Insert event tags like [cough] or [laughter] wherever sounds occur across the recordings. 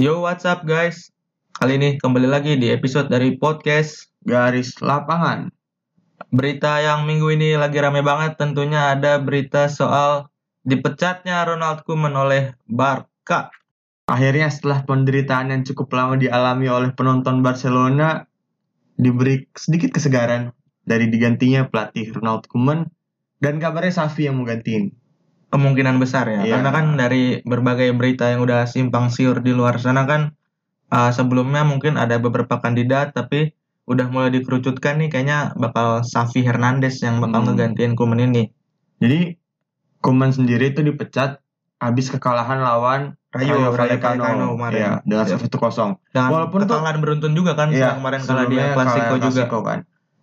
Yo, what's up guys? Kali ini kembali lagi di episode dari podcast garis lapangan. Berita yang minggu ini lagi rame banget tentunya ada berita soal dipecatnya Ronald Koeman oleh Barca. Akhirnya setelah penderitaan yang cukup lama dialami oleh penonton Barcelona diberi sedikit kesegaran dari digantinya pelatih Ronald Koeman dan kabarnya Safi yang mau gantiin. Kemungkinan besar ya, Iya. karena kan dari berbagai berita yang udah simpang siur di luar sana kan uh, sebelumnya mungkin ada beberapa kandidat tapi udah mulai dikerucutkan nih kayaknya bakal Xavi Hernandez yang bakal Hmm. ngegantiin Koeman ini. Jadi Koeman sendiri itu dipecat habis kekalahan lawan Rayo Vallecano kemarin. ya, dengan Iya. 1-0. Dengan Walaupun tuh- kekalahan beruntun juga kan setelah kemarin kalah di kalah juga. Kan.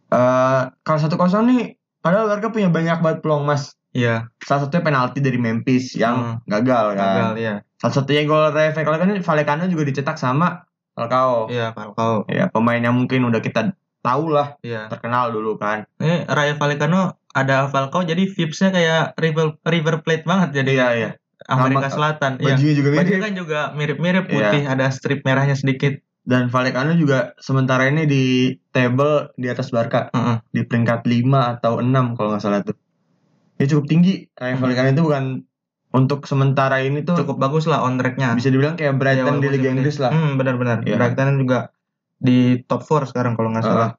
Eh kalau 1-0 nih padahal Barca punya banyak banget peluang Mas. Iya, Salah satunya penalti dari Memphis yang gagal kan. gagal ya. Salah satunya gol Vallecano, Vallecano juga dicetak sama Falcao. Iya, Falcao. Ya, pemain yang mungkin udah kita tahu lah, Iya. terkenal dulu kan. Ini Rayo Vallecano ada Falcao jadi vibes-nya kayak River River Plate banget jadi Iya, iya. Amerika Nama- Selatan. Iya. Bajunya juga mirip. kan juga mirip-mirip Iya. putih, ada strip merahnya sedikit. Dan Vallecano juga sementara ini di table di atas Barca. Heeh. Di peringkat 5 atau 6 kalau nggak salah tuh. Ya cukup tinggi. Rayo Hmm. Vallecano itu bukan untuk sementara ini tuh Cukup bagus lah on track-nya. bisa dibilang kayak Brighton di Liga Inggris lah. Hmm, benar-benar. Iya. Brighton juga di top 4 sekarang kalau nggak salah.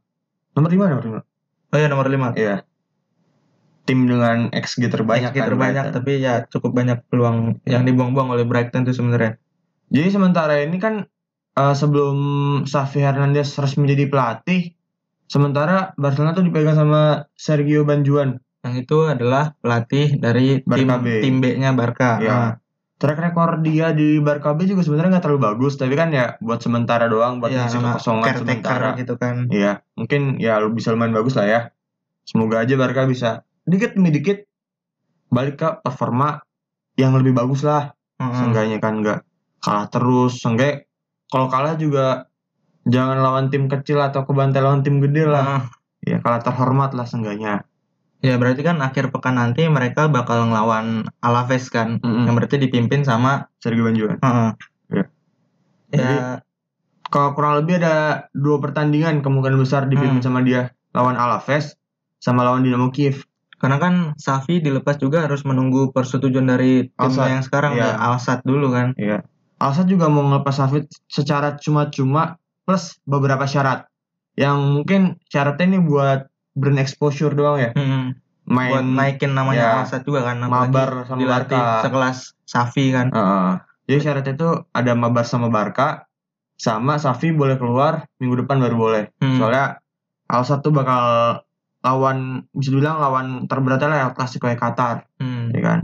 Nomor 5 nomor 5. Oh iya nomor 5. Iya. Tim dengan XG terbanyak XG kan terbanyak Brighton. tapi ya cukup banyak peluang yang dibuang-buang oleh Brighton itu sebenarnya. Jadi sementara ini kan eh, sebelum Xavi Hernandez resmi jadi pelatih, sementara Barcelona tuh dipegang sama Sergio Banjuan. Yang itu adalah pelatih dari tim Barca B. tim B-nya Barca. Ya. Nah, Track record dia di Barca B juga sebenarnya nggak terlalu bagus, tapi kan ya buat sementara doang, buat ya, ngisi kekosongan sementara. gitu kan. Iya, mungkin ya lu bisa lumayan bagus lah ya. Semoga aja Barca bisa dikit demi dikit balik ke performa yang lebih bagus lah. Heeh. Seenggaknya kan nggak kalah terus, seenggaknya kalau kalah juga jangan lawan tim kecil atau kebantai lawan tim gede lah. Heeh. Ya kalah terhormat lah seenggaknya. Ya berarti kan akhir pekan nanti mereka bakal ngelawan Alaves kan, Mm-mm. yang berarti dipimpin sama Sergio Banjuan. Heeh. Iya. Ya, Jadi, Kalau kurang lebih ada dua pertandingan kemungkinan besar dipimpin Hmm. sama dia lawan Alaves sama lawan Dinamo Kiev. karena kan Safi dilepas juga harus menunggu persetujuan dari timnya yang sekarang ya Alsat dulu kan. Iya. Alsat juga mau ngelepas Safit secara cuma-cuma plus beberapa syarat. Yang mungkin syaratnya ini buat brand exposure doang ya. Mm-mm. Main Buat naikin namanya ya, Alsat juga kan, mabar sama dilatih Barca. sekelas Safi kan. Heeh. jadi syaratnya itu ada mabar sama Barca sama Safi boleh keluar minggu depan baru boleh. Hmm. Soalnya Alsat tuh bakal lawan bisa dibilang lawan terberatnya lah El Clasico Qatar, Hmm. ya kan?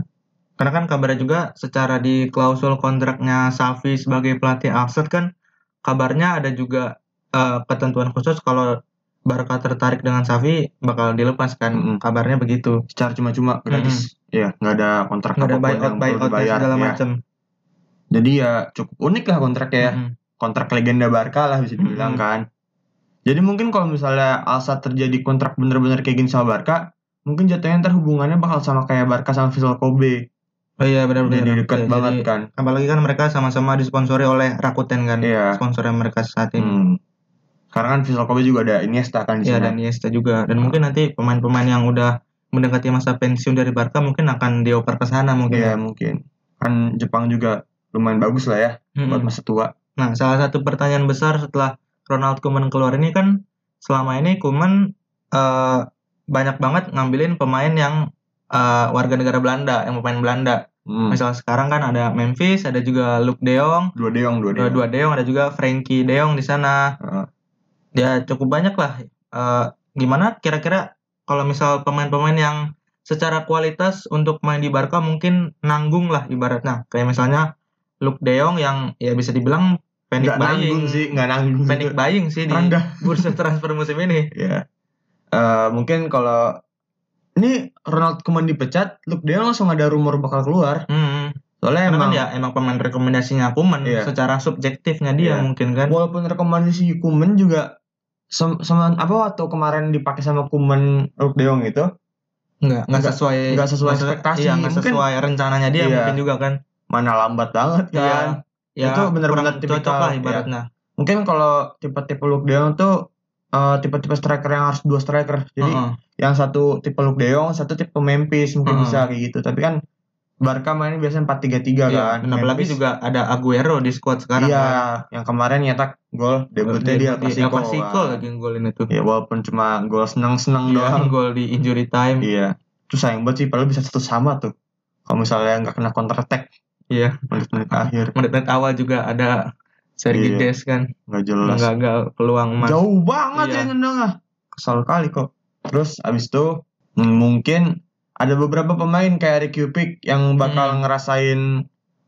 Karena kan kabarnya juga secara di klausul kontraknya Safi sebagai pelatih Alsat kan kabarnya ada juga eh, ketentuan khusus kalau Barca tertarik dengan Safi bakal dilepas kan. Mm-mm. Kabarnya begitu. Secara cuma-cuma gratis. Ya, nggak ada kontrak Nggak ada buyout buyout segala ya. macam. Jadi ya cukup unik lah kontraknya ya. Mm-mm. kontrak legenda Barca lah bisa dibilang Mm-mm. kan. Jadi mungkin kalau misalnya Alsa terjadi kontrak bener-bener kayak gini sama Barca, mungkin jatuhnya ntar hubungannya bakal sama kayak Barca sama Vissel Kobe. Oh iya benar-benar. Jadi dekat Ya, banget jadi- kan. Apalagi kan mereka sama-sama disponsori oleh Rakuten kan. Iya. Sponsornya mereka saat ini. Hmm. Karena kan Vissel Kobe juga ada Iniesta kan di Iya sana. dan Iniesta juga. Dan mungkin nanti pemain-pemain yang udah mendekati masa pensiun dari Barca mungkin akan dioper ke sana mungkin. Iya mungkin. Kan Jepang juga lumayan bagus lah ya Mm-mm. buat masa tua. Nah, salah satu pertanyaan besar setelah Ronald Koeman keluar ini kan selama ini Koeman eh, banyak banget ngambilin pemain yang eh, warga negara Belanda, yang pemain Belanda. Hmm. Misal sekarang kan ada Memphis, ada juga Luke De Jong, Dua deong, dua dua, deong. dua De Jong, ada juga Frankie De Jong di sana. Heeh. Ya cukup banyak lah. Eh, gimana kira-kira kalau misal pemain-pemain yang secara kualitas untuk main di Barca mungkin nanggung lah ibaratnya. Kayak misalnya Luke De Jong yang ya bisa dibilang panic Nggak nanggung buying. sih, nggak nanggung. Panic juga. buying sih di Rendah. [laughs] bursa transfer musim ini. Ya. Eh, mungkin kalau ini Ronald Koeman dipecat, Luke De Jong langsung ada rumor bakal keluar. Hmm. Soalnya Karena emang kan ya emang pemain rekomendasinya Koeman Iya. secara subjektifnya dia Iya. mungkin kan. walaupun rekomendasi Kuman juga sem- sama apa waktu kemarin dipakai sama Kuman Luke De Jong itu Nggak, nggak sesuai nggak sesuai ekspektasi. Iya, nggak Mungkin- sesuai rencananya dia Iya. mungkin juga kan. mana lambat banget kan Iya. ya Itu benar-benar cocok lah ya. ibaratnya. Mungkin kalau tipe-tipe Luke De Jong tuh eh, tipe-tipe striker yang harus dua striker. Jadi Heeh. yang satu tipe Luke De Jong, satu tipe Memphis mungkin Heeh. bisa kayak gitu. Tapi kan Barca mainnya biasanya 4-3-3 Iya, kan. dan apalagi juga ada Aguero di squad sekarang. Iya, kan. yang kemarin nyetak gol debutnya dia di El Clasico. Clasico kan. lagi golin itu. Ya walaupun cuma gol seneng-seneng Iya, doang. gol di injury time. Iya. Itu sayang banget sih, padahal bisa satu sama tuh. Kalau misalnya nggak kena counter attack Iya, menit-menit akhir, menit-menit awal juga ada Sergi Iya. Des kan nggak jelas. gagal peluang emas. Jauh banget Iya. ya nendang ah. Kesal kali kok. Terus abis itu mungkin ada beberapa pemain kayak Ricky Pick yang bakal Hmm. ngerasain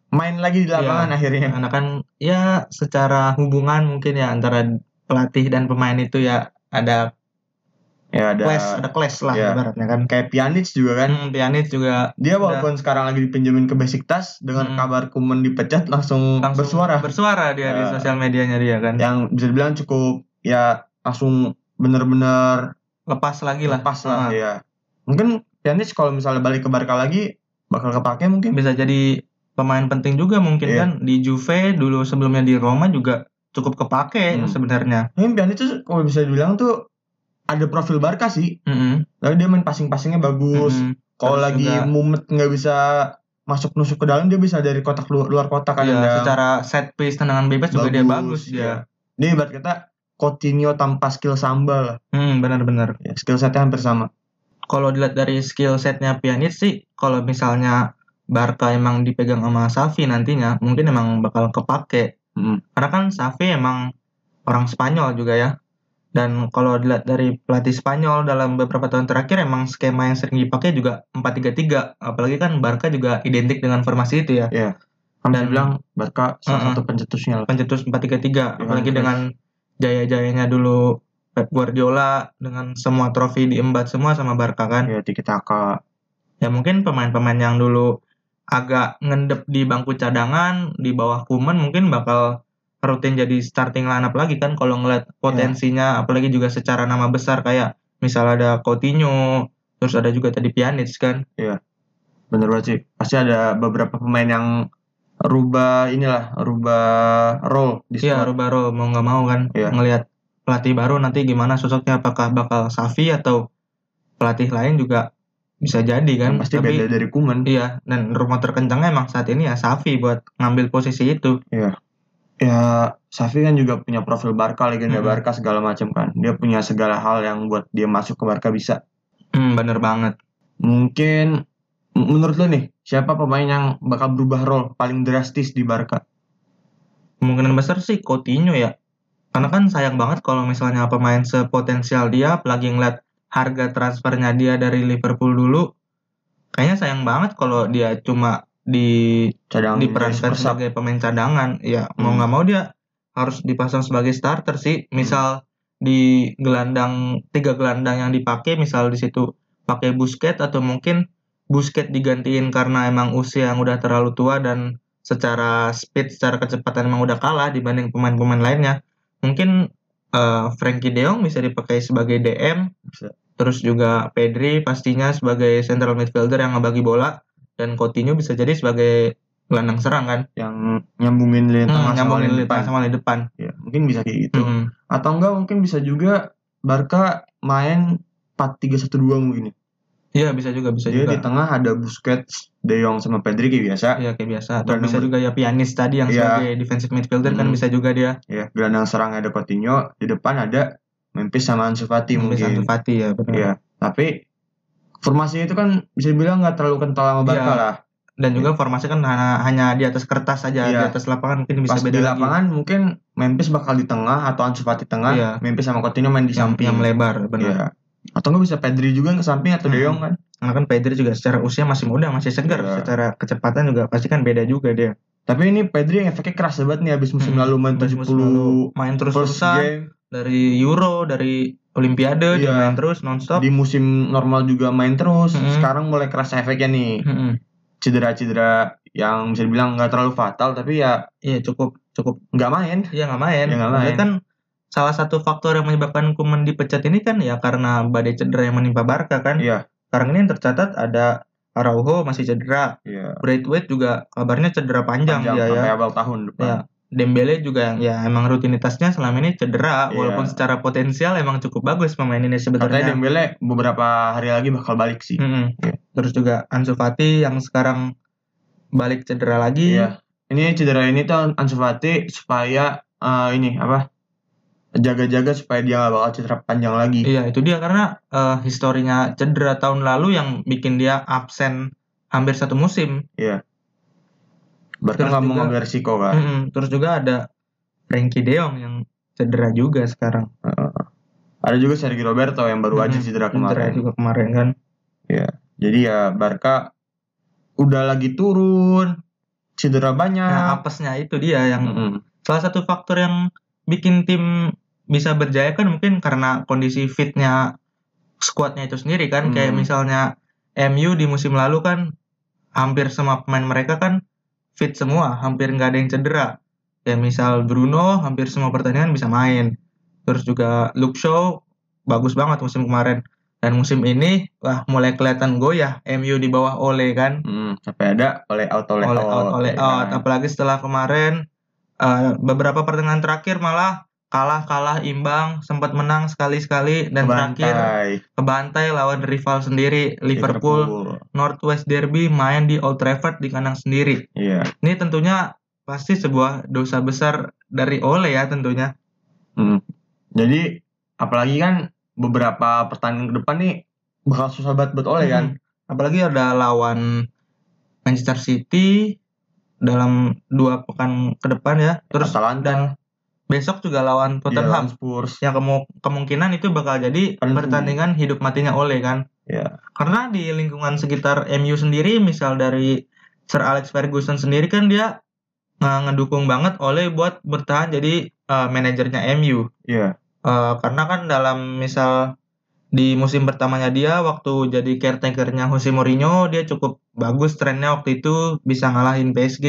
main lagi di lapangan akhirnya. Karena kan ya secara hubungan mungkin ya antara pelatih dan pemain itu ya ada Ya ada clash, ada clash lah Iya. ibaratnya kan. kayak Pjanic juga kan. Hmm, Pjanic juga Dia walaupun sekarang lagi dipinjemin ke Besiktas dengan Hmm. kabar Kuman dipecat langsung, langsung bersuara. bersuara dia di Ya. sosial medianya dia kan. yang bisa dibilang cukup ya langsung bener-bener Lepas lagi lah. lepas lah Ah, ya. Mungkin Pjanic kalau misalnya balik ke Barca lagi bakal kepake mungkin. Bisa jadi pemain penting juga mungkin Iya. kan di Juve dulu sebelumnya di Roma juga cukup kepake Hmm. sebenarnya. Mungkin Pjanic tuh kalau bisa dibilang tuh ada profil Barca sih. Mm-mm. Tapi dia main passing-passingnya bagus. Mm-mm. Kalau Terus lagi juga- mumet nggak bisa masuk nusuk ke dalam dia bisa dari kotak luar, luar kotak kan Iya, ada. secara set piece tendangan bebas juga dia bagus dia. Dia ibarat kata Coutinho tanpa skill sambal lah. Hmm, benar-benar. Ya, skill setnya hampir sama. Kalau dilihat dari skill setnya Pjanic sih, kalau misalnya Barca emang dipegang sama Xavi nantinya, mungkin emang bakal kepake. Mm. Karena kan Xavi emang orang Spanyol juga ya. Dan kalau dilihat dari pelatih Spanyol dalam beberapa tahun terakhir emang skema yang sering dipakai juga 4-3-3. Apalagi kan Barca juga identik dengan formasi itu ya. Kan bisa Dan- bilang Barca salah Uh-uh. satu pencetusnya. Pencetus 4-3-3. Apalagi Cruyff. dengan jaya-jayanya dulu Pep Guardiola dengan semua trofi diembat semua sama Barca kan. Ya Tiki Taka. Ya mungkin pemain-pemain yang dulu agak ngendep di bangku cadangan di bawah Kuman mungkin bakal rutin jadi starting lineup lagi kan kalau ngeliat potensinya apalagi juga secara nama besar kayak misal ada Coutinho terus ada juga tadi Pjanic kan Bener banget sih. Pasti ada beberapa pemain yang rubah inilah, rubah role di Iya squad. Rubaro mau nggak mau kan Iya. ngelihat pelatih baru nanti gimana sosoknya apakah bakal Xavi atau pelatih lain juga bisa jadi kan Pasti tapi beda dari Kuman. iya dan rumah terkencangnya emang saat ini ya Xavi buat ngambil posisi itu Ya, Xavi kan juga punya profil Barca, legenda Mm-mm. Barca segala macam kan. Dia punya segala hal yang buat dia masuk ke Barca bisa. hmm, bener banget Mungkin menurut lo nih, siapa pemain yang bakal berubah role paling drastis di Barca? kemungkinan besar sih Coutinho ya karena kan sayang banget kalau misalnya pemain sepotensial dia apalagi ngeliat harga transfernya dia dari Liverpool dulu kayaknya sayang banget kalau dia cuma di Cadang diperankan sebagai pemain cadangan. Ya mau Hmm. nggak mau dia harus dipasang sebagai starter sih. Misal di gelandang tiga gelandang yang dipakai misal di situ pakai Busquets atau mungkin Busquets digantiin karena emang usia yang udah terlalu tua dan secara speed secara kecepatan emang udah kalah dibanding pemain-pemain lainnya mungkin eh, Frankie De Jong bisa dipakai sebagai DM Bisa. terus juga Pedri pastinya sebagai central midfielder yang ngebagi bola dan Coutinho bisa jadi sebagai gelandang serang kan yang nyambungin lini tengah Hmm, sama nyambungin lini depan. sama lini depan. Ya, mungkin bisa kayak gitu. Mm-mm. Atau enggak mungkin bisa juga Barca main 4-3-1-2 mungkin. ya. Iya bisa juga bisa Jadi juga. di tengah ada Busquets, De Jong sama Pedri kayak biasa. Iya kayak biasa. Atau Dan bisa juga ya pianis tadi yang Iya. sebagai defensive midfielder kan Hmm. bisa juga dia. Ya, gelandang serang ada Coutinho, di depan ada Memphis sama Ansu Fati Bisa mungkin. Ansu Fati ya benar. Iya, tapi formasinya itu kan bisa dibilang nggak terlalu kental sama Barca Iya. lah. Dan juga formasi kan hanya, hanya di atas kertas saja, Iya. di atas lapangan mungkin bisa Pas beda di lagi. lapangan mungkin Memphis bakal di tengah atau Ansu Fati tengah, Iya. Memphis sama Coutinho main di yang, samping. yang melebar benar. Iya. Atau nggak bisa Pedri juga ke samping atau De Hmm. Jong kan? Karena kan Pedri juga secara usia masih muda, masih segar. Iya. Secara kecepatan juga pasti kan beda juga dia. Tapi ini Pedri yang efeknya keras banget nih abis musim Hmm. lalu main Musim 70 lalu main first terus-terusan game. dari Euro, dari Olimpiade dia Iya. main terus nonstop. Di musim normal juga main terus. Hmm. Sekarang mulai kerasa efeknya nih. Mm-mm. Cedera-cedera yang bisa dibilang nggak terlalu fatal tapi ya Iya cukup cukup nggak main. Iya nggak main. Ya, nggak Maksudnya main. kan salah satu faktor yang menyebabkan Kuman dipecat ini kan ya karena badai cedera yang menimpa Barca kan. Iya. Sekarang ini yang tercatat ada Araujo masih cedera. Iya. Braithwaite juga kabarnya cedera panjang, Panjang dia ya. sampai awal tahun depan. Ya, Dembele juga yang ya emang rutinitasnya selama ini cedera Iya. walaupun secara potensial emang cukup bagus pemain ini Katanya sebetulnya. Dembele beberapa hari lagi bakal balik sih. Mm-mm. Iya. Terus juga Ansu Fati yang sekarang balik cedera lagi. Iya. Ini cedera ini tuh Ansu Fati supaya eh, ini apa? Jaga-jaga supaya dia gak bakal cedera panjang lagi. Iya, itu dia karena eh, historinya cedera tahun lalu yang bikin dia absen hampir satu musim. Iya. Berarti nggak mau ngambil resiko kan? Mm-mm. Terus juga ada Frankie De Jong yang cedera juga sekarang. Ada juga Sergio Roberto yang baru aja cedera Cedera kemarin. juga kemarin kan. Jadi ya Barca udah lagi turun, cedera banyak. Nah, apesnya itu dia yang Mm-mm. salah satu faktor yang bikin tim bisa berjaya kan mungkin karena kondisi fitnya skuadnya itu sendiri kan. Kayak Hmm. misalnya MU di musim lalu kan hampir semua pemain mereka kan fit semua hampir nggak ada yang cedera. Kayak misal Bruno hampir semua pertandingan bisa main. Terus juga Luke Shaw bagus banget musim kemarin. Dan musim ini wah mulai kelihatan goyah MU di bawah Ole kan. Mm, sampai ada oleh out oleh oleh out oleh out kan? apalagi setelah kemarin eh, beberapa pertandingan terakhir malah kalah kalah imbang sempat menang sekali sekali dan terakhir Kebantai. kebantai lawan rival sendiri Liverpool, Northwest Derby main di Old Trafford di kandang sendiri Iya. ini tentunya pasti sebuah dosa besar dari Ole ya tentunya Mm. Jadi apalagi kan beberapa pertandingan ke depan nih bakal susah banget buat oleh kan. Hmm. apalagi ada lawan Manchester City dalam dua pekan ke depan ya terus Atalanta, dan besok juga lawan dia Tottenham lawan Spurs. yang kemu- kemungkinan itu bakal jadi Penentu. pertandingan hidup matinya Ole kan. Iya. Karena di lingkungan sekitar MU sendiri, misal dari Sir Alex Ferguson sendiri kan dia uh, ngedukung banget Ole buat bertahan jadi uh, manajernya MU. Iya. Uh, karena kan dalam misal di musim pertamanya dia waktu jadi caretakernya Jose Mourinho dia cukup bagus trennya waktu itu bisa ngalahin PSG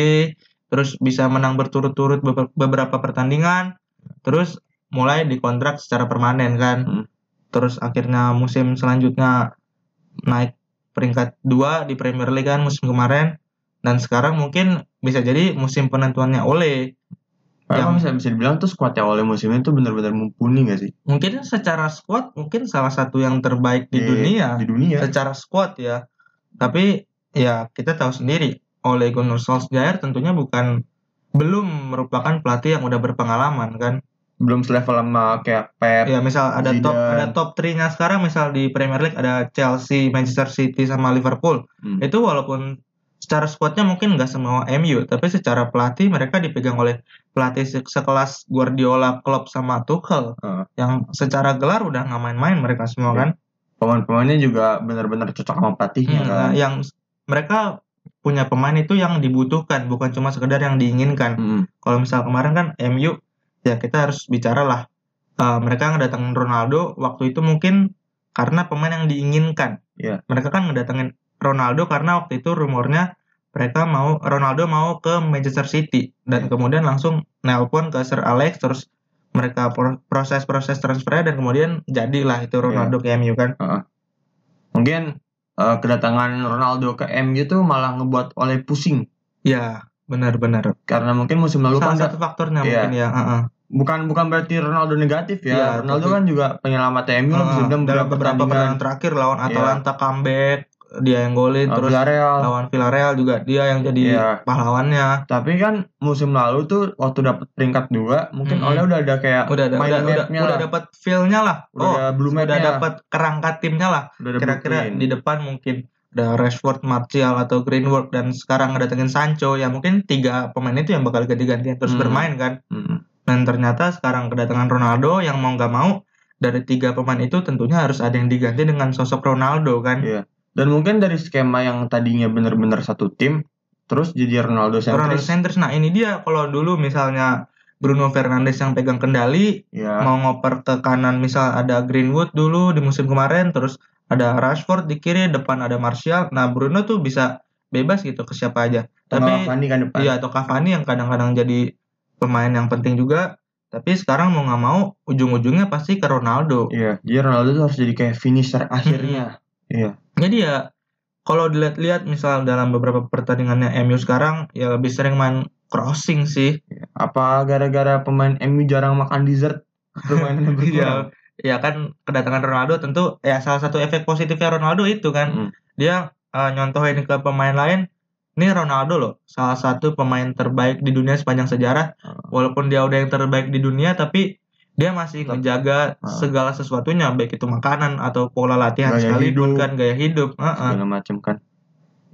terus bisa menang berturut-turut beber- beberapa pertandingan terus mulai dikontrak secara permanen kan Hmm. terus akhirnya musim selanjutnya naik peringkat dua di Premier League kan musim kemarin dan sekarang mungkin bisa jadi musim penentuannya Ole Yang bisa bisa dibilang tuh skuadnya oleh musim ini tuh benar-benar mumpuni gak sih mungkin secara squad mungkin salah satu yang terbaik di Di- dunia di dunia? secara squad ya. Tapi ya kita tahu sendiri Ole Gunnar Solskjaer tentunya bukan belum merupakan pelatih yang udah berpengalaman kan. Belum selevel sama kayak Pep. Ya misal ada top Zidane. ada top 3-nya sekarang misal di Premier League ada Chelsea, Manchester City sama Liverpool. Hmm. Itu walaupun secara squadnya mungkin nggak semua MU, tapi secara pelatih mereka dipegang oleh pelatih se- sekelas Guardiola, Klopp sama Tuchel Heeh. yang secara gelar udah nggak main-main mereka semua Iya. kan. Pemain-pemainnya juga benar-benar cocok sama pelatihnya Hmm, kan. yang mereka punya pemain itu yang dibutuhkan bukan cuma sekedar yang diinginkan Mm-mm. kalau misal kemarin kan MU ya kita harus bicara lah Eh, mereka ngedatengin Ronaldo waktu itu mungkin karena pemain yang diinginkan Iya. mereka kan ngedatengin Ronaldo karena waktu itu rumornya mereka mau Ronaldo mau ke Manchester City dan kemudian langsung nelpon ke Sir Alex terus mereka pro- proses-proses transfernya dan kemudian jadilah itu Ronaldo ke MU kan Mungkin eh, kedatangan Ronaldo ke MU tuh malah ngebuat oleh pusing ya benar-benar karena mungkin musim lalu salah kan satu faktornya Iya. mungkin ya heeh. bukan bukan berarti Ronaldo negatif ya. Iya, Ronaldo tapi- kan juga penyelamat MU dibilang dalam beberapa pertandingan. terakhir lawan Iya. Atalanta comeback dia yang golin terus Villarreal. lawan Villarreal juga dia yang jadi Iya. pahlawannya Tapi kan musim lalu tuh waktu dapet peringkat dua, mungkin Mm-mm. Oleh udah ada kayak udah ada udah udah, udah lah. dapat feel-nya lah Udah oh ada blue udah dapat kerangka timnya lah Udah kira-kira di depan mungkin ada Rashford, Martial atau Greenwood dan sekarang ngedatengin Sancho ya mungkin tiga pemain itu yang bakal ganti-gantian terus Hmm. bermain kan Mm-mm. dan ternyata sekarang kedatangan Ronaldo yang mau nggak mau dari tiga pemain itu tentunya harus ada yang diganti dengan sosok Ronaldo kan Iya. Dan mungkin dari skema yang tadinya bener-bener satu tim, terus jadi Ronaldo Ronaldo sentris. centers. Nah ini dia kalau dulu misalnya Bruno Fernandes yang pegang kendali Ya. mau ngoper ke kanan misal ada Greenwood dulu di musim kemarin terus ada Rashford di kiri depan ada Martial. Nah Bruno tuh bisa bebas gitu ke siapa aja. Tapi Cavani kan depan. iya atau Cavani yang kadang-kadang jadi pemain yang penting juga. Tapi sekarang mau nggak mau ujung-ujungnya pasti ke Ronaldo. Iya, jadi Ronaldo tuh harus jadi kayak finisher akhirnya. Iya. Jadi ya kalau dilihat-lihat misal dalam beberapa pertandingannya MU sekarang ya lebih sering main crossing sih. Apa gara-gara pemain MU jarang makan dessert? Permainannya [laughs] berkurang. Iya, ya kan kedatangan Ronaldo tentu ya salah satu efek positifnya Ronaldo itu kan Mm. dia eh, nyontohin ke pemain lain. Ini Ronaldo loh, salah satu pemain terbaik di dunia sepanjang sejarah. Ah. Walaupun dia udah yang terbaik di dunia, tapi dia masih Tetap. menjaga Ah. segala sesuatunya, baik itu makanan atau pola latihan Gaya sekalipun hidup. kan gaya hidup. Heeh. segala macam kan.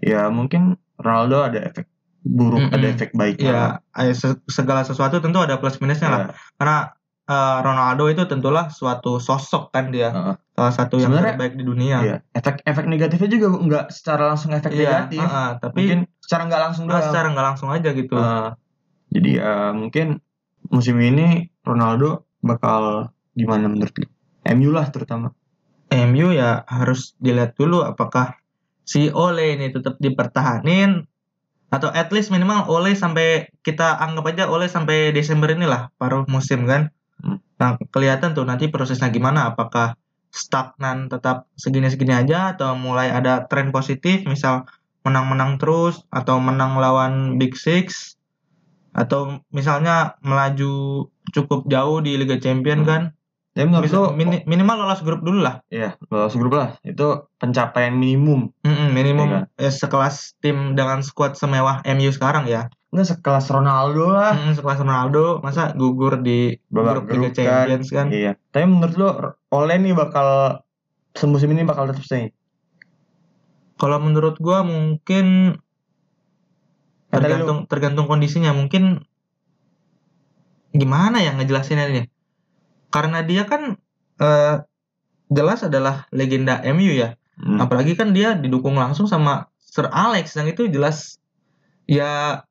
Ya mungkin Ronaldo ada efek buruk, Mm-mm. ada efek baiknya. Ya, se- segala sesuatu tentu ada plus minusnya lah. Ya, Karena eh, Ronaldo itu tentulah suatu sosok kan dia, heeh. salah satu yang Sebenarnya- terbaik di dunia. Iya. Efek efek negatifnya juga nggak secara langsung efek Iya, negatif. heeh, tapi Mungkin secara nggak langsung doang. secara nggak langsung aja gitu. Eh, jadi ya mungkin musim ini Ronaldo bakal gimana menurut lu? MU lah terutama. MU ya harus dilihat dulu apakah si Ole ini tetap dipertahanin atau at least minimal Ole sampai kita anggap aja Ole sampai Desember inilah paruh musim kan. Hmm. Nah, kelihatan tuh nanti prosesnya gimana apakah stagnan tetap segini-segini aja atau mulai ada tren positif misal menang-menang terus atau menang lawan Big Six atau misalnya melaju cukup jauh di Liga Champion Hmm. kan Ya menurut lu mini- minimal lolos grup dulu lah ya lolos grup lah. Itu pencapaian minimum. Mm-mm, minimum Iya ya, sekelas tim dengan skuad semewah MU sekarang ya. Enggak sekelas Ronaldo lah. Mm, sekelas Ronaldo masa gugur di grup Liga Champions kan. Iya. Tapi menurut lu Ole nih bakal semusim ini bakal tetap stay. Kalau menurut gua mungkin Kata lu, tergantung tergantung kondisinya mungkin gimana ya ngejelasinnya ini. Karena dia kan eh, jelas adalah legenda MU ya. hmm, Apalagi kan dia didukung langsung sama Sir Alex yang itu jelas ya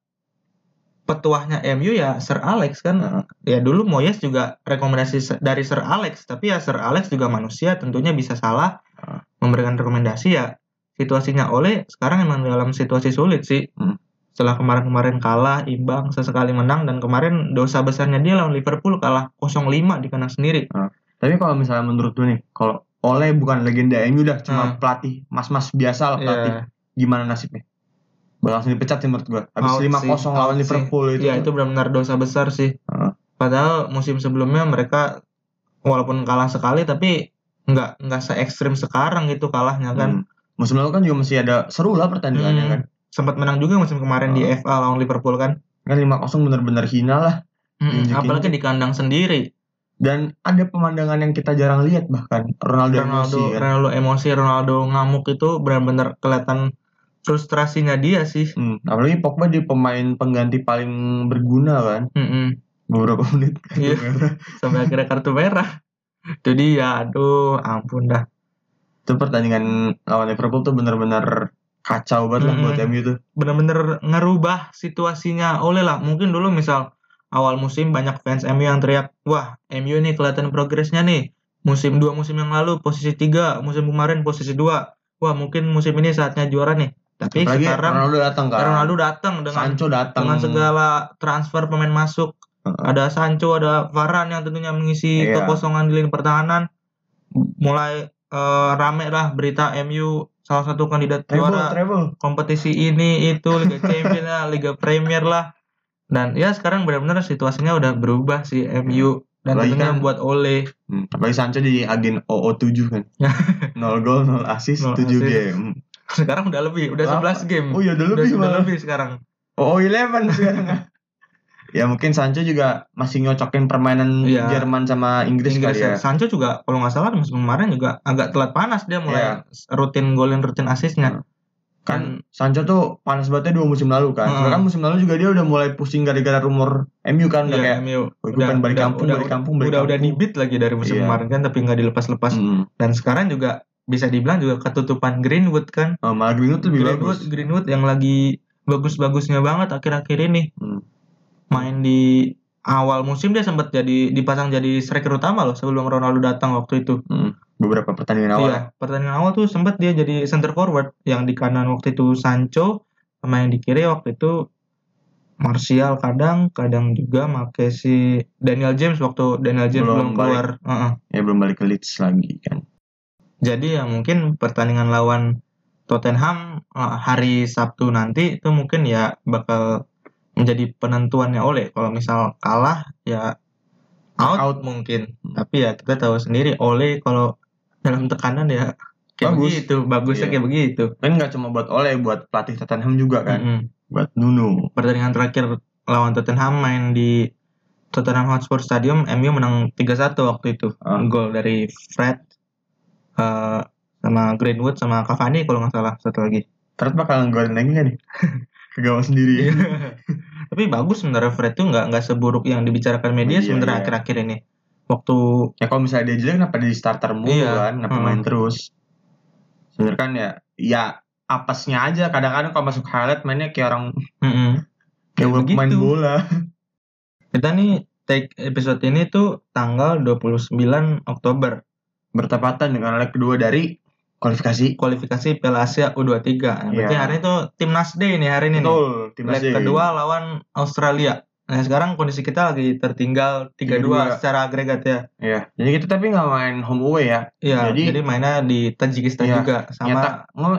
petuahnya MU ya Sir Alex kan. Heeh. Ya dulu Moyes juga rekomendasi dari Sir Alex, tapi ya Sir Alex juga manusia tentunya bisa salah Ah. memberikan rekomendasi ya. Situasinya oleh sekarang emang dalam situasi sulit sih. Hmm. Setelah kemarin-kemarin kalah, imbang, sesekali menang dan kemarin dosa besarnya dia lawan Liverpool kalah 0-5 di kandang sendiri. Tapi kalau misalnya menurut lu nih, kalau Ole bukan legenda MU dah, cuma Hmm. pelatih mas-mas biasa lah pelatih. Iya. Gimana nasibnya? Bakal langsung dipecat sih menurut gua. Habis Out 5-0 sih, lawan out Liverpool itu. Iya, itu benar-benar dosa besar sih. Heeh. Padahal musim sebelumnya mereka walaupun kalah sekali tapi nggak nggak se ekstrim sekarang gitu kalahnya kan. Hmm. Musim lalu kan juga masih ada seru lah pertandingannya Hmm. kan. Sempat menang juga musim kemarin di Oh. FA lawan Liverpool kan. Kan 5-0 benar-benar hina lah. Mm, Injek-injek. apalagi di kandang sendiri. Dan ada pemandangan yang kita jarang lihat bahkan. Ronaldo, Ronaldo, emosi kan. Ronaldo emosi, Ronaldo ngamuk itu benar-benar kelihatan frustrasinya dia sih. Hmm. Apalagi Pogba di pemain pengganti paling berguna kan. Mm-mm. Beberapa menit. [laughs] Iya. Sampai akhirnya kartu merah. Itu dia, aduh, ampun dah. itu pertandingan lawan Liverpool tuh benar-benar kacau banget lah Hmm. buat MU tuh. Bener-bener ngerubah situasinya oleh lah. Mungkin dulu misal awal musim banyak fans MU yang teriak, wah MU nih kelihatan progresnya nih. Musim dua musim yang lalu posisi tiga, musim kemarin posisi dua. Wah mungkin musim ini saatnya juara nih. Tapi Apalagi sekarang Ronaldo datang kan. Ronaldo datang dengan Sancho datang. dengan segala transfer pemain masuk. Heeh. Ada Sancho, ada Varane yang tentunya mengisi Iya. kekosongan di lini pertahanan. Mulai eh, rame lah berita MU salah satu kandidat Treble, juara treble. kompetisi ini itu Liga Champions lah, Liga Premier lah. Dan ya sekarang benar-benar situasinya udah berubah sih MU dan Apalagi tentunya kan- buat Ole. Hmm. Apalagi Sancho di agen OO7 kan. [laughs] 0 gol, 0 assist, Nol 7 assist. game. [laughs] Sekarang udah lebih, udah Apa? 11 game. Oh iya udah udah lebih sudah malah. lebih sekarang. OO11 sekarang. [laughs] ya mungkin Sancho juga masih nyocokin permainan Iya. Jerman sama Inggris, Inggris kali ya. ya. Sancho juga kalau nggak salah musim kemarin juga agak telat panas dia mulai rutin golin rutin asisnya. Kan Sancho tuh panas bangetnya dua musim lalu kan. Hmm. Sekarang musim lalu juga dia udah mulai pusing gara-gara rumor MU kan udah Iya, kayak MU. "Oh, gue pengen balik kampung, udah, balik kampung, balik udah, udah kampung." dibit lagi dari musim Iya. kemarin kan tapi nggak dilepas-lepas. Hmm. Dan sekarang juga bisa dibilang juga ketutupan Greenwood kan. Oh, malah Greenwood lebih Greenwood, bagus. Greenwood yang lagi bagus-bagusnya banget akhir-akhir ini. Hmm. Main di awal musim dia sempat jadi dipasang jadi striker utama loh sebelum Ronaldo datang waktu itu. Hmm. Beberapa pertandingan awal. Iya, pertandingan awal tuh sempat dia jadi center forward yang di kanan waktu itu Sancho, sama yang di kiri waktu itu Martial kadang, kadang juga make si Daniel James waktu Daniel James Belum belum, keluar. Heeh. Ya belum balik ke Leeds lagi kan. Jadi ya mungkin pertandingan lawan Tottenham eh, hari Sabtu nanti itu mungkin ya bakal menjadi penentuannya Ole. Kalau misal kalah ya out, Out. mungkin. Tapi ya kita tahu sendiri Ole kalau dalam tekanan ya kayak Bagus. begitu, bagusnya Iya. kayak begitu. Kan nggak cuma buat Ole, buat pelatih Tottenham juga kan, Mm-mm. buat Nuno. Pertandingan terakhir lawan Tottenham main di Tottenham Hotspur Stadium, MU menang 3-1 waktu itu. Ah. Gol dari Fred eh, sama Greenwood sama Cavani kalau nggak salah satu lagi. Terus bakal nggolin lagi nggak nih? [laughs] Ke gawang sendiri. Iya. [laughs] Tapi bagus sebenarnya Fred tuh nggak nggak seburuk yang dibicarakan media Iya, sebenarnya iya. akhir-akhir ini. Waktu ya kalau misalnya dia jelek kenapa di starter mulu Iya. kan kenapa Hmm. main terus sebenarnya kan ya ya apesnya aja kadang-kadang kalau masuk highlight mainnya kayak orang mm-mm. kayak Kayak main begitu. bola kita nih take episode ini tuh tanggal 29 Oktober bertepatan dengan leg kedua dari kualifikasi kualifikasi Piala Asia U23. Nah, berarti Iya. hari itu Timnas Day nih hari ini betul timnas D. kedua lawan Australia. Nah, sekarang kondisi kita lagi tertinggal 3-2 3-2. secara agregat ya. ya jadi kita tapi nggak main home away ya Iya, Jadi- jadi, mainnya di Tajikistan Iya, juga sama nyetak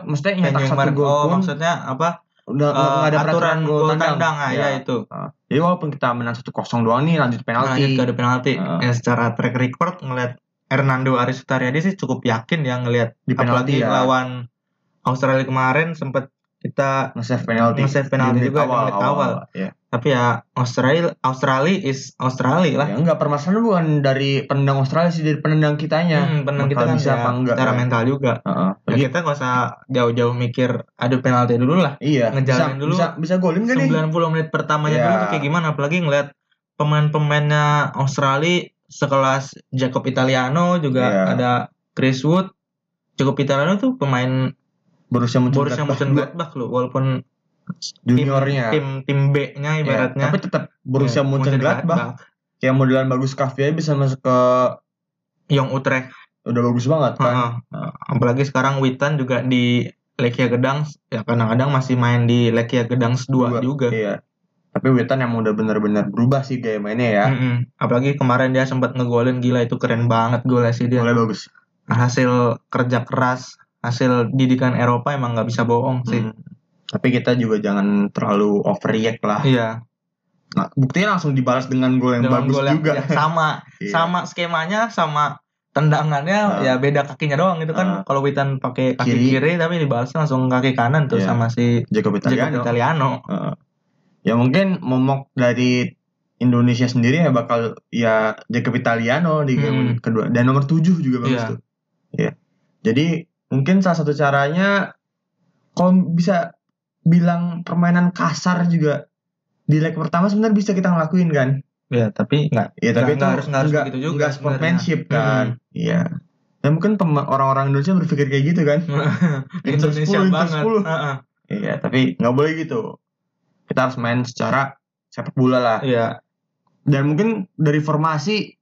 maksudnya nyetak satu gol Oh, pun maksudnya apa? udah Eh, nggak ada aturan peraturan gol tandang, ah, Iya. ya itu. Ah, jadi walaupun kita menang 1-0 doang nih lanjut penalti Lanjut ke adu penalti. Ah. Ya, secara track record ngelihat Hernando Aris Sutaryadi sih cukup yakin ya ngelihat di penalti ya lawan Australia kemarin sempat kita nge-save penalti Nge-save penalti menit juga di menit awal. ya tapi ya Australia Australia is Australia lah. Ya enggak permasalahan bukan dari penendang Australia sih dari penendang kitanya. Hmm, penendang kita kan bisa ya, apa enggak, secara kan? mental juga. Heeh. Ya, Jadi, kita nggak usah jauh-jauh mikir adu penalti dulu lah. iya, ngejalanin bisa, dulu bisa bisa golin kan nih? 90 menit pertamanya Ya. dulu tuh kayak gimana apalagi ngeliat pemain-pemainnya Australia sekelas Jacob Italiano juga Iya. ada Chris Wood Jacob Italiano tuh pemain Borussia Mönchengladbach loh walaupun juniornya. tim tim B-nya Ya, ibaratnya tapi tetap Borussia Ya, Mönchengladbach kayak modelan bagus Kavia bisa masuk ke Young Utrecht udah bagus banget kan. Heeh. apalagi sekarang Witan juga di Lekia Gedang ya kadang-kadang masih main di Lekia Gedang 2 Dua, juga Iya. Tapi Witan emang udah benar-benar berubah sih gaya mainnya ya. Mm-mm. apalagi kemarin dia sempat ngegolin gila itu keren banget golnya sih dia Mulai bagus. hasil kerja keras hasil didikan Eropa emang nggak bisa bohong sih Hmm. Tapi kita juga jangan terlalu overreact lah. iya Nah, buktinya langsung dibalas dengan gol yang dengan bagus gol yang juga. yang sama [laughs] Iya. sama skemanya sama tendangannya Ah. ya beda kakinya doang itu kan Ah. kalau Witan pakai kaki Kiri. kiri, tapi dibalasnya langsung kaki kanan tuh Iya. sama si Jacob Jacob Italiano. Italiano Heeh. Ya mungkin momok dari Indonesia sendiri ya bakal ya Jacob Italiano di game Hmm. kedua dan nomor 7 juga bagus Iya. tuh. Ya. Jadi mungkin salah satu caranya kalau bisa bilang permainan kasar juga di leg pertama sebenarnya bisa kita ngelakuin kan. ya tapi nggak Ya tapi itu nggak harus nggak harus nggak- begitu juga sportsmanship sebenarnya. kan. Iya. Dan mungkin orang-orang Indonesia berpikir kayak gitu kan. [laughs] Indonesia 10, Inter banget 10. Heeh. Iya, tapi nggak boleh gitu. Kita harus main secara sepak bola lah. Iya Dan mungkin dari formasi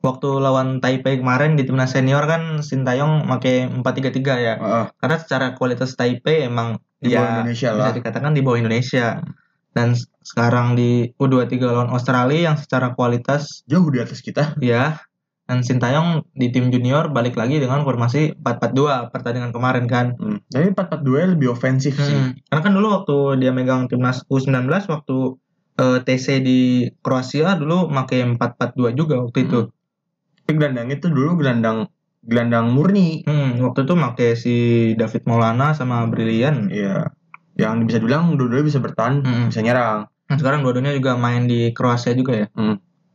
waktu lawan Taipei kemarin di timnas senior kan Sintayong pakai 4-3-3 ya Heeh. karena secara kualitas Taipei emang Di bawah ya Indonesia bisa lah. dikatakan di bawah Indonesia dan sekarang di U23 lawan Australia yang secara kualitas jauh di atas kita. ya dan Sintayong di tim junior balik lagi dengan formasi 4-4-2 pertandingan kemarin kan Hmm. Tapi 4-4-2 lebih ofensif sih. Hmm. karena kan dulu waktu dia megang timnas U19 waktu eh, TC di Kroasia dulu pakai 4-4-2 juga waktu itu Tapi gelandang itu dulu gelandang gelandang murni. Hmm, waktu itu pakai si David Maulana sama Brilian Iya. Yang bisa dibilang dua-duanya bisa bertahan, Hmm. bisa nyerang. Nah, sekarang dua-duanya juga main di Kroasia juga ya.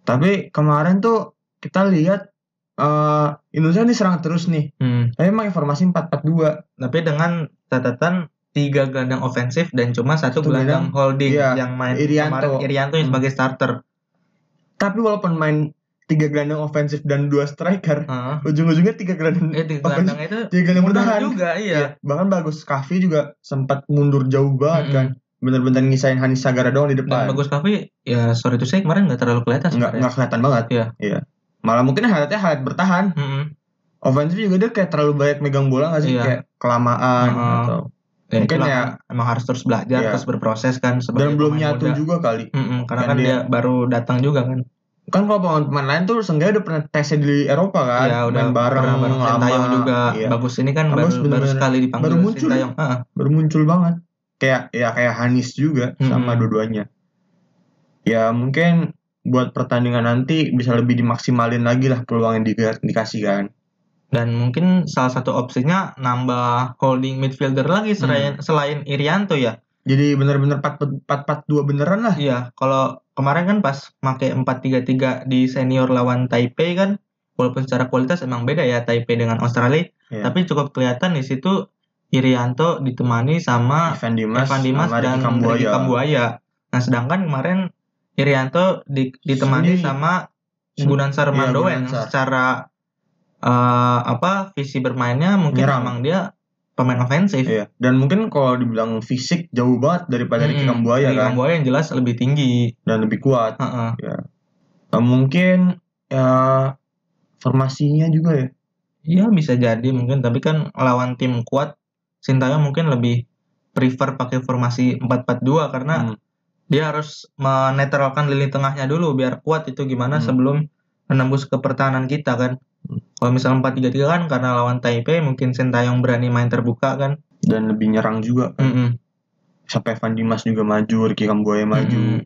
Tapi kemarin tuh kita lihat eh Indonesia ini serang terus nih. Hmm. Tapi emang informasi 4-4-2. Tapi dengan catatan tiga gelandang ofensif dan cuma satu, gelandang holding iya, yang main Irianto. kemarin Irianto yang Hmm. sebagai starter. Tapi walaupun main tiga gelandang ofensif dan dua striker, Heeh. ujung-ujungnya tiga gelandang Eh, tiga ofensif, gelandang itu tiga gelandang bertahan. juga iya. Iya, bahkan bagus Kavi juga sempat mundur jauh banget Mm-mm. kan. Bener-bener ngisain Hanis Sagara doang di Dan depan. bagus Kavi ya sorry to say kemarin nggak terlalu kelihatan nggak nggak kelihatan banget. Iya. Malah mungkin highlightnya highlight bertahan. Mm-mm. Ofensif juga dia kayak terlalu banyak megang bola nggak sih? Iya. Kayak kelamaan Heeh. atau Ya, Mungkin ya- emang harus terus belajar, Iya. terus berproses kan sebagai dan belum nyatu muda. juga kali. Mm-mm, karena Kan kan dia, dia- baru datang juga kan. kan kalau pemain-pemain lain tuh seenggaknya udah pernah tesnya di Eropa kan ya udah main bareng bareng lama Sintayong juga iya. bagus ini kan Bagus, baru baru sekali dipanggil Baru muncul. Sintayong Heeh. baru muncul banget kayak ya kayak Hanis juga sama Mm-mm. dua-duanya ya mungkin buat pertandingan nanti bisa lebih dimaksimalin lagi lah peluang yang di- dikasih kan dan mungkin salah satu opsinya nambah holding midfielder lagi selain Hmm. selain Irianto ya jadi bener-bener 4-4-2 beneran lah Iya, kalau kemarin kan pas pakai 4-3-3 di senior lawan Taipei kan walaupun secara kualitas emang beda ya Taipei dengan Australia, Iya. tapi cukup kelihatan di situ Irianto ditemani sama Evan Dimas, Evan Dimas sama dan Kambuaya. Kambuaya. Nah, sedangkan kemarin Irianto di- ditemani Sendiri. sama Gunansar iya, Mandoen Gunansar. secara eh, apa visi bermainnya mungkin Menyerang. memang dia pemain ofensif. Iya. Dan mungkin kalau dibilang fisik jauh banget daripada Ricky Mm-mm. Kambuaya Ricky kan Kambuaya yang jelas lebih tinggi. dan lebih kuat. Heeh. Nah, mungkin ya formasinya juga ya. Iya bisa jadi mungkin tapi kan lawan tim kuat Sintayong mungkin lebih prefer pakai formasi 4-4-2 karena Hmm. Dia harus menetralkan lini tengahnya dulu biar kuat itu gimana Hmm. sebelum menembus ke pertahanan kita kan. Hmm. Kalau misalnya 4-3-3 kan karena lawan Taipei mungkin Sintayong berani main terbuka kan. Dan lebih nyerang juga. Mm-mm. Sampai Evan Dimas juga maju, Ricky Kambuaya maju. Mm-mm.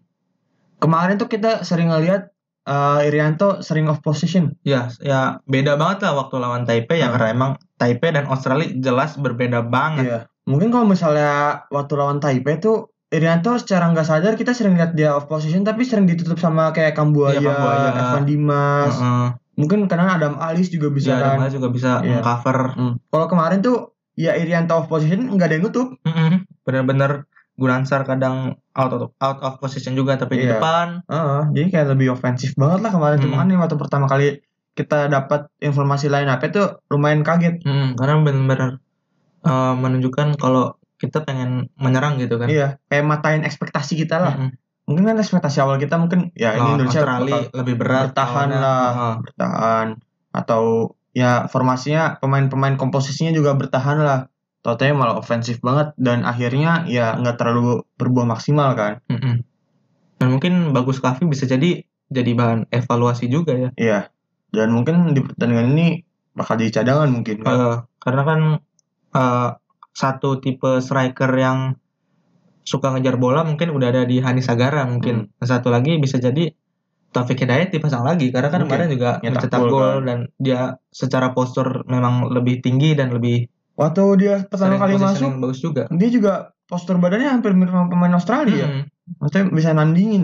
Kemarin tuh kita sering ngeliat eh, Irianto sering off position. Ya, ya beda banget lah waktu lawan Taipei ya Hmm. karena emang Taipei dan Australia jelas berbeda banget. Iya. Mungkin kalau misalnya waktu lawan Taipei tuh Irianto secara nggak sadar kita sering lihat dia off position tapi sering ditutup sama kayak Kambuaya, Iya, Kambuaya. Evan Dimas. Heeh. Mungkin karena Adam Alis juga bisa Bisa kan. Iya, juga bisa Iya. mengcover Hmm. Kalau kemarin tuh ya Irianto off position nggak ada yang nutup. Mm-mm. Bener-bener Gunansar kadang out of, out of position juga tapi di Iya. depan. Heeh, jadi kayak lebih ofensif banget lah kemarin. Cuma Hmm. kan waktu pertama kali kita dapat informasi lain apa itu lumayan kaget. Mm, karena bener-bener uh, menunjukkan kalau kita pengen menyerang gitu kan. Iya, kayak matain ekspektasi kita lah. Mm-mm. Mungkin kan ekspektasi awal kita mungkin ya ini Lawan Indonesia Australia bakal lebih berat bertahan lah. Heeh. bertahan atau ya formasinya pemain-pemain komposisinya juga bertahan lah. Totalnya malah ofensif banget dan akhirnya ya nggak terlalu berbuah maksimal kan. Mm-mm. Dan mungkin bagus Kavi bisa jadi jadi bahan evaluasi juga ya. Iya. Dan mungkin di pertandingan ini bakal jadi cadangan mungkin kan. Eh, karena kan eh, satu tipe striker yang suka ngejar bola mungkin udah ada di Hani Sagara Hmm. mungkin. Nah, Satu lagi bisa jadi Taufik Hidayat dipasang lagi karena kan Mungkin. kemarin juga Nyetak mencetak gol, kan. dan dia secara postur memang lebih tinggi dan lebih Waktu dia pertama kali masuk, bagus juga. dia juga postur badannya hampir mirip sama pemain Australia. Mm. Maksudnya bisa nandingin.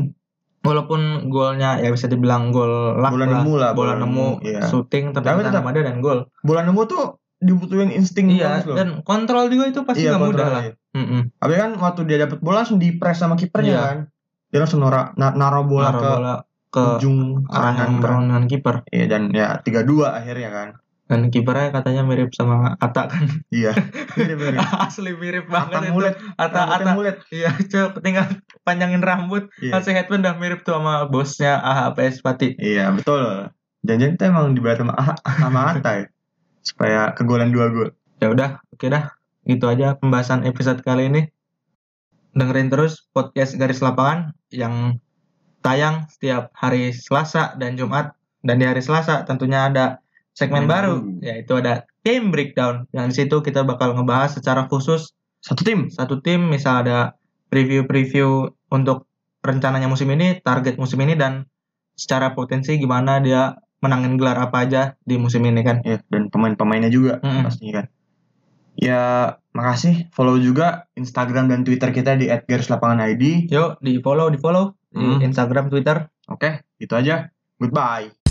Walaupun golnya ya bisa dibilang gol luck Bola lah, nemu lah, bola bola nemu, iya. shooting tapi, tetap- ada dan gol. Bola nemu tuh dibutuhin insting Iya, loh. dan kontrol juga itu pasti Iya, nggak mudah lah. iya. Mm-mm. Tapi kan waktu dia dapat bola langsung di press sama kipernya Iya. kan. Dia langsung nora, na- naruh bola Naruh ke bola ke ujung arah kanan kan. perlawanan kiper. Iya dan ya 3-2 akhirnya kan. Dan kipernya katanya mirip sama Ata kan. Iya. [laughs] Mirip-mirip. Asli mirip banget Ata itu. mulet, Ata Ata. mulet. Iya, cok tinggal panjangin rambut, Iya. kasih headband udah mirip tuh sama bosnya AHPS Pati. Iya, betul. Jangan itu emang dibayar sama sama Atta ya. Supaya kegolan dua gol. Ya udah, oke dah. Gitu aja pembahasan episode kali ini. Dengerin terus podcast Garis Lapangan yang tayang setiap hari Selasa dan Jumat. Dan di hari Selasa tentunya ada segmen Hmm. baru, yaitu ada Team Breakdown. Yang di situ kita bakal ngebahas secara khusus Satu tim. satu tim, misal ada preview-preview untuk rencananya musim ini, target musim ini, dan secara potensi gimana dia menangin gelar apa aja di musim ini kan. Ya, dan pemain-pemainnya juga Mm-mm. pastinya kan. Ya, makasih. Follow juga Instagram dan Twitter kita di @garislapanganid. Yuk, di follow, di follow di Hmm. Instagram, Twitter. Oke, itu aja. Goodbye.